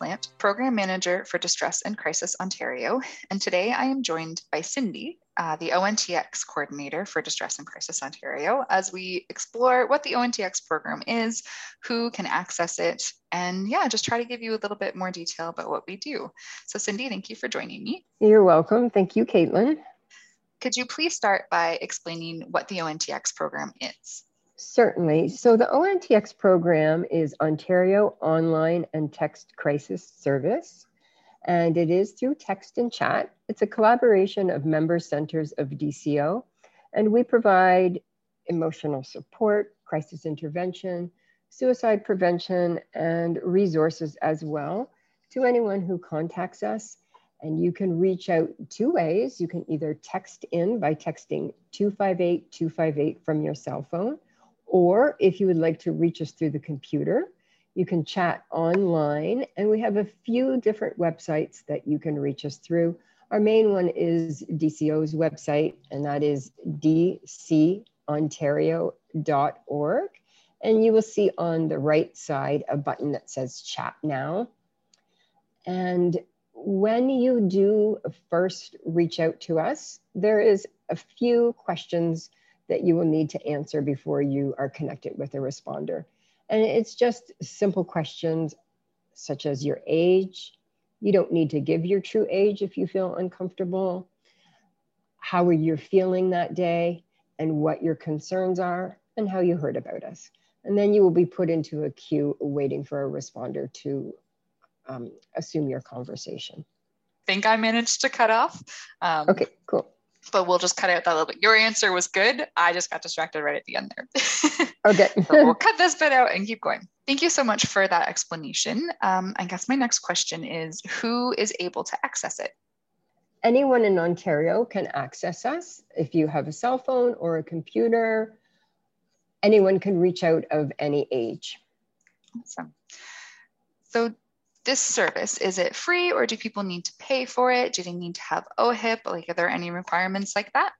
Plant, Program Manager for Distress and Crisis Ontario. And today I am joined by Cindy, uh, the ONTX Coordinator for Distress and Crisis Ontario, as we explore what the ONTX program is, who can access it, and yeah, just try to give you a little bit more detail about what we do. So, Cindy, thank you for joining me. You're welcome. Thank you, Caitlin. Could you please start by explaining what the ONTX program is? Certainly. So the ONTX program is Ontario Online and Text Crisis Service, and it is through text and chat. It's a collaboration of member centers of DCO, and we provide emotional support, crisis intervention, suicide prevention, and resources as well to anyone who contacts us. And you can reach out two ways. You can either text in by texting 258 258 from your cell phone or if you would like to reach us through the computer, you can chat online. And we have a few different websites that you can reach us through. Our main one is DCO's website, and that is dcontario.org. And you will see on the right side a button that says chat now. And when you do first reach out to us, there is a few questions that you will need to answer before you are connected with a responder. And it's just simple questions such as your age. You don't need to give your true age if you feel uncomfortable. How are you feeling that day and what your concerns are and how you heard about us. And then you will be put into a queue waiting for a responder to um, assume your conversation. I think I managed to cut off. Um, okay, cool but we'll just cut out that little bit. Your answer was good. I just got distracted right at the end there. okay. so we'll cut this bit out and keep going. Thank you so much for that explanation. Um, I guess my next question is who is able to access it? Anyone in Ontario can access us. If you have a cell phone or a computer, anyone can reach out of any age. Awesome. So this service, is it free or do people need to pay for it? Do they need to have OHIP? Like, are there any requirements like that?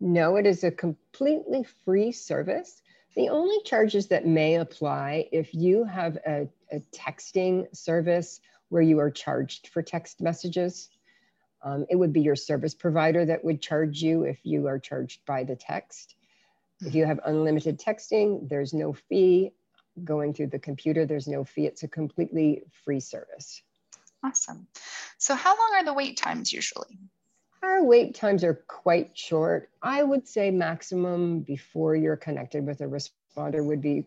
No, it is a completely free service. The only charges that may apply if you have a, a texting service where you are charged for text messages, um, it would be your service provider that would charge you if you are charged by the text. If you have unlimited texting, there's no fee going through the computer. There's no fee. It's a completely free service. Awesome. So how long are the wait times usually? Our wait times are quite short. I would say maximum before you're connected with a responder would be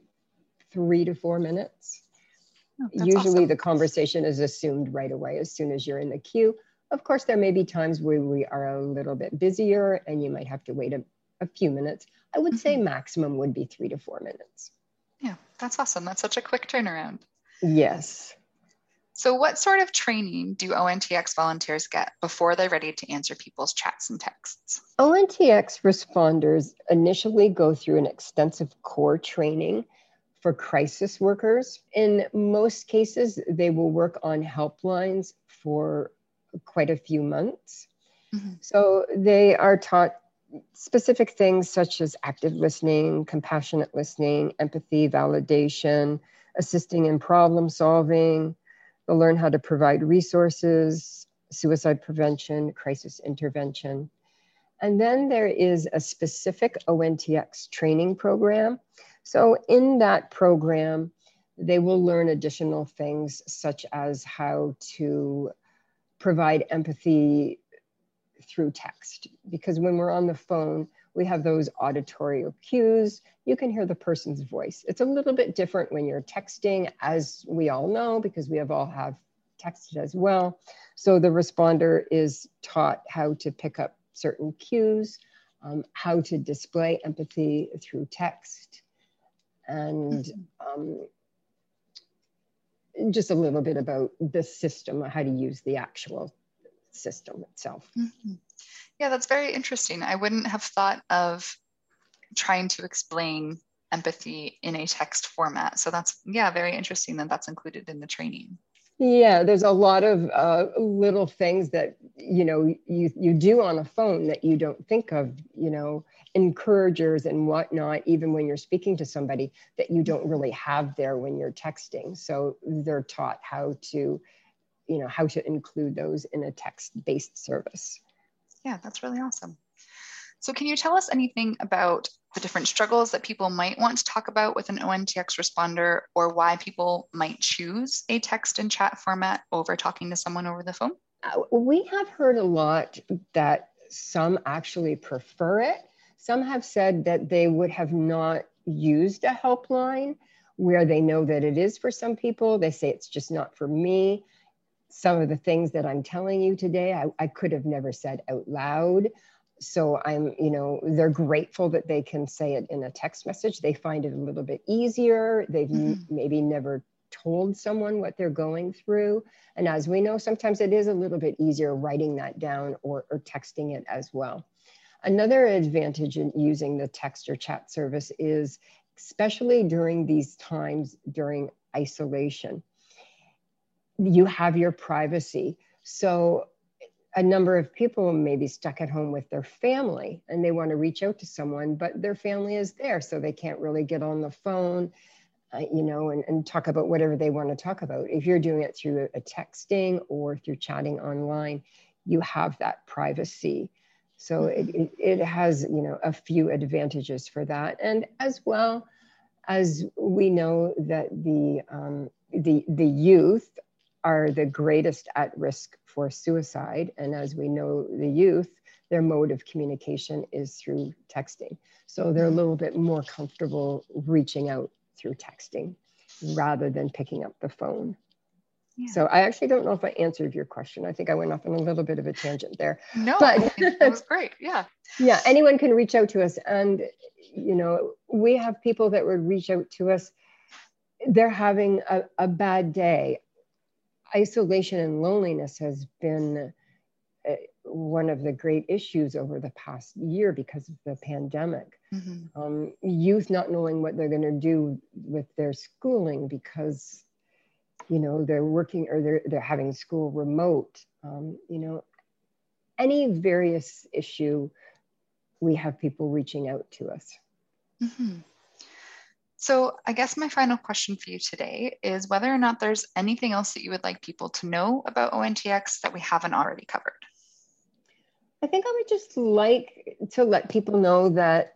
three to four minutes. Oh, Usually awesome. the conversation is assumed right away as soon as you're in the queue. Of course, there may be times where we are a little bit busier and you might have to wait a, a few minutes. I would mm-hmm. say maximum would be three to four minutes. Yeah, that's awesome. That's such a quick turnaround. Yes. So, what sort of training do ONTX volunteers get before they're ready to answer people's chats and texts? ONTX responders initially go through an extensive core training for crisis workers. In most cases, they will work on helplines for quite a few months. Mm-hmm. So, they are taught specific things such as active listening, compassionate listening, empathy, validation, assisting in problem solving. They'll learn how to provide resources, suicide prevention, crisis intervention. And then there is a specific ONTX training program. So, in that program, they will learn additional things such as how to provide empathy through text. Because when we're on the phone, we have those auditory cues. You can hear the person's voice. It's a little bit different when you're texting, as we all know, because we have all have texted as well. So the responder is taught how to pick up certain cues, um, how to display empathy through text, and um, just a little bit about the system, how to use the actual system itself. Mm-hmm. Yeah, that's very interesting. I wouldn't have thought of trying to explain empathy in a text format. So that's, yeah, very interesting that that's included in the training. Yeah, there's a lot of uh, little things that you know you you do on a phone that you don't think of. You know, encouragers and whatnot, even when you're speaking to somebody that you don't really have there when you're texting. So they're taught how to, you know, how to include those in a text-based service. Yeah, that's really awesome. So can you tell us anything about the different struggles that people might want to talk about with an ONTX responder or why people might choose a text and chat format over talking to someone over the phone? Uh, we have heard a lot that some actually prefer it. Some have said that they would have not used a helpline where they know that it is for some people. They say it's just not for me. Some of the things that I'm telling you today, I, I could have never said out loud. So i'm you know they're grateful that they can say it in a text message. They find it a little bit easier. They've mm-hmm. maybe never told someone what they're going through. And as we know sometimes it is a little bit easier writing that down or, or texting it as well. Another advantage in using the text or chat service is especially during these times during isolation you have your privacy so a number of people may be stuck at home with their family and they want to reach out to someone, but their family is there, so they can't really get on the phone, uh, you know, and, and talk about whatever they want to talk about. If you're doing it through a, texting or through chatting online, you have that privacy. So it, mm-hmm. it, it has, you know, a few advantages for that. And as well as we know that the, um, the, the youth are the greatest at risk for suicide. And as we know, the youth, their mode of communication is through texting. So they're a little bit more comfortable reaching out through texting rather than picking up the phone. Yeah. So I actually don't know if I answered your question. I think I went off on a little bit of a tangent there. No, but that was great. Yeah. Yeah. Anyone can reach out to us. And, you know, we have people that would reach out to us. They're having a, a bad day isolation and loneliness has been uh, one of the great issues over the past year because of the pandemic. Mm-hmm. Um, youth not knowing what they're going to do with their schooling because, you know, they're working or they're, they're having school remote. Um, you know, any various issue, we have people reaching out to us. Mm-hmm. So, I guess my final question for you today is whether or not there's anything else that you would like people to know about ONTX that we haven't already covered. I think I would just like to let people know that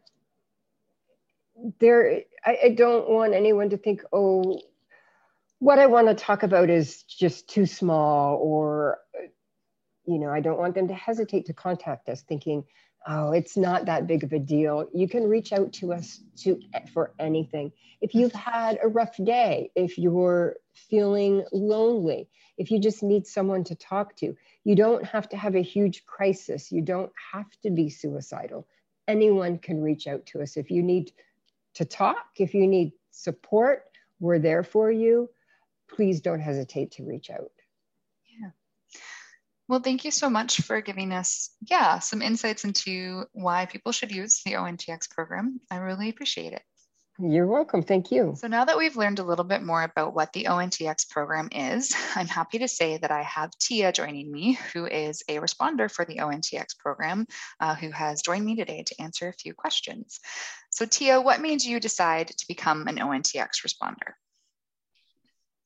there, I, I don't want anyone to think, oh, what I want to talk about is just too small, or, you know, I don't want them to hesitate to contact us thinking, oh it's not that big of a deal. You can reach out to us to for anything. If you've had a rough day if you're feeling lonely if you just need someone to talk to you don't have to have a huge crisis. You don't have to be suicidal. Anyone can reach out to us. If you need to talk if you need support we're there for you. Please don't hesitate to reach out well, thank you so much for giving us, yeah, some insights into why people should use the ONTX program. I really appreciate it. You're welcome. Thank you. So now that we've learned a little bit more about what the ONTX program is, I'm happy to say that I have Tia joining me, who is a responder for the ONTX program, uh, who has joined me today to answer a few questions. So Tia, what made you decide to become an ONTX responder?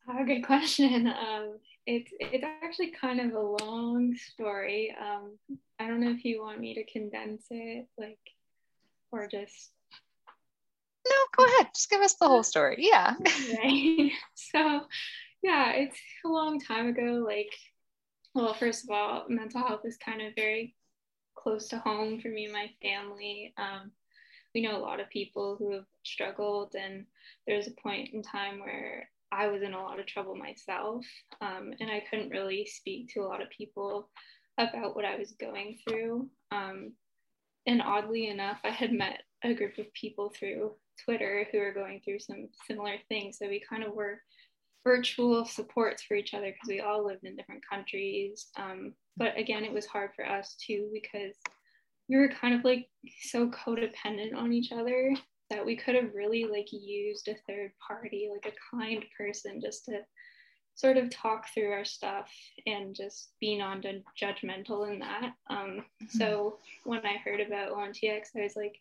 Oh, good question. Um, it's it's actually kind of a long story. Um, I don't know if you want me to condense it, like, or just. No, go ahead. Just give us the whole story. Yeah. right. So, yeah, it's a long time ago. Like, well, first of all, mental health is kind of very close to home for me and my family. Um, we know a lot of people who have struggled, and there's a point in time where I was in a lot of trouble myself, um, and I couldn't really speak to a lot of people about what I was going through. Um, and oddly enough, I had met a group of people through Twitter who were going through some similar things. So we kind of were virtual supports for each other because we all lived in different countries. Um, but again, it was hard for us too because we were kind of like so codependent on each other that we could have really like used a third party, like a kind person, just to sort of talk through our stuff and just be non-judgmental in that. Um, mm-hmm. So when I heard about ONTX, I was like,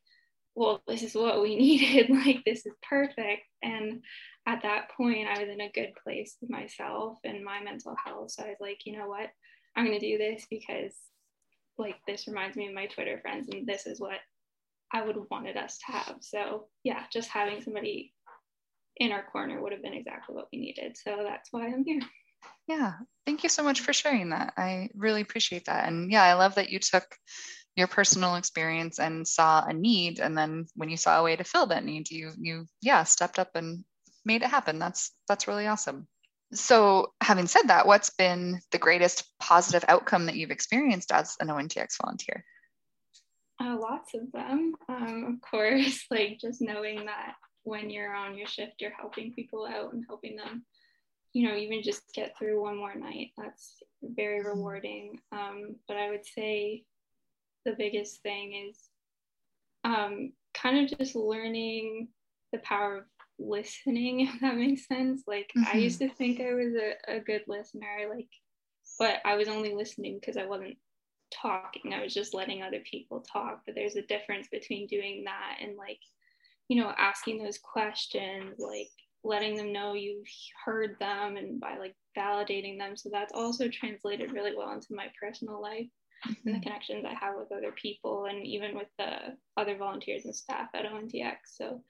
well, this is what we needed. like, this is perfect. And at that point, I was in a good place with myself and my mental health. So I was like, you know what? I'm going to do this because, like, this reminds me of my Twitter friends, and this is what I would have wanted us to have. So, yeah, just having somebody in our corner would have been exactly what we needed. So that's why I'm here. Yeah, thank you so much for sharing that. I really appreciate that. And yeah, I love that you took your personal experience and saw a need and then when you saw a way to fill that need, you you yeah, stepped up and made it happen. That's that's really awesome. So, having said that, what's been the greatest positive outcome that you've experienced as an ONTX volunteer? Uh, lots of them. Um, of course, like just knowing that when you're on your shift, you're helping people out and helping them, you know, even just get through one more night. That's very mm-hmm. rewarding. Um, but I would say the biggest thing is um, kind of just learning the power of listening, if that makes sense. Like, mm-hmm. I used to think I was a, a good listener, like, but I was only listening because I wasn't talking. I was just letting other people talk. But there's a difference between doing that and like you know, asking those questions, like letting them know you've heard them and by like validating them. So that's also translated really well into my personal life mm-hmm. and the mm-hmm. connections I have with other people and even with the other volunteers and staff at ONTX. So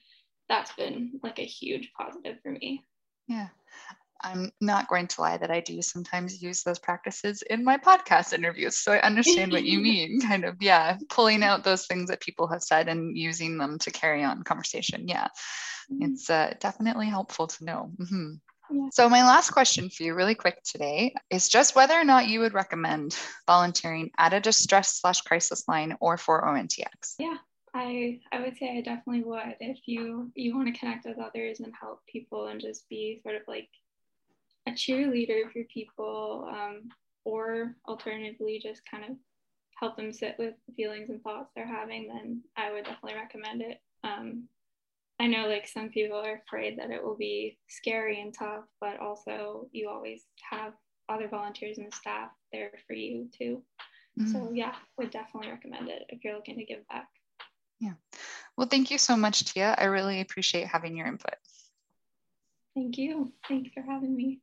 that's been like a huge positive for me. Yeah. I'm not going to lie that I do sometimes use those practices in my podcast interviews. So I understand what you mean, kind of, yeah, pulling out those things that people have said and using them to carry on conversation. Yeah, mm-hmm. it's uh, definitely helpful to know. Mm-hmm. Yeah. So, my last question for you, really quick today, is just whether or not you would recommend volunteering at a distress slash crisis line or for ONTX. Yeah, I I would say I definitely would. If you you want to connect with others and help people and just be sort of like a cheerleader for people, um, or alternatively, just kind of help them sit with the feelings and thoughts they're having, then I would definitely recommend it. Um, I know like some people are afraid that it will be scary and tough, but also you always have other volunteers and staff there for you too. Mm-hmm. So yeah, would definitely recommend it if you're looking to give back. Yeah. Well, thank you so much, Tia. I really appreciate having your input. Thank you. Thanks for having me.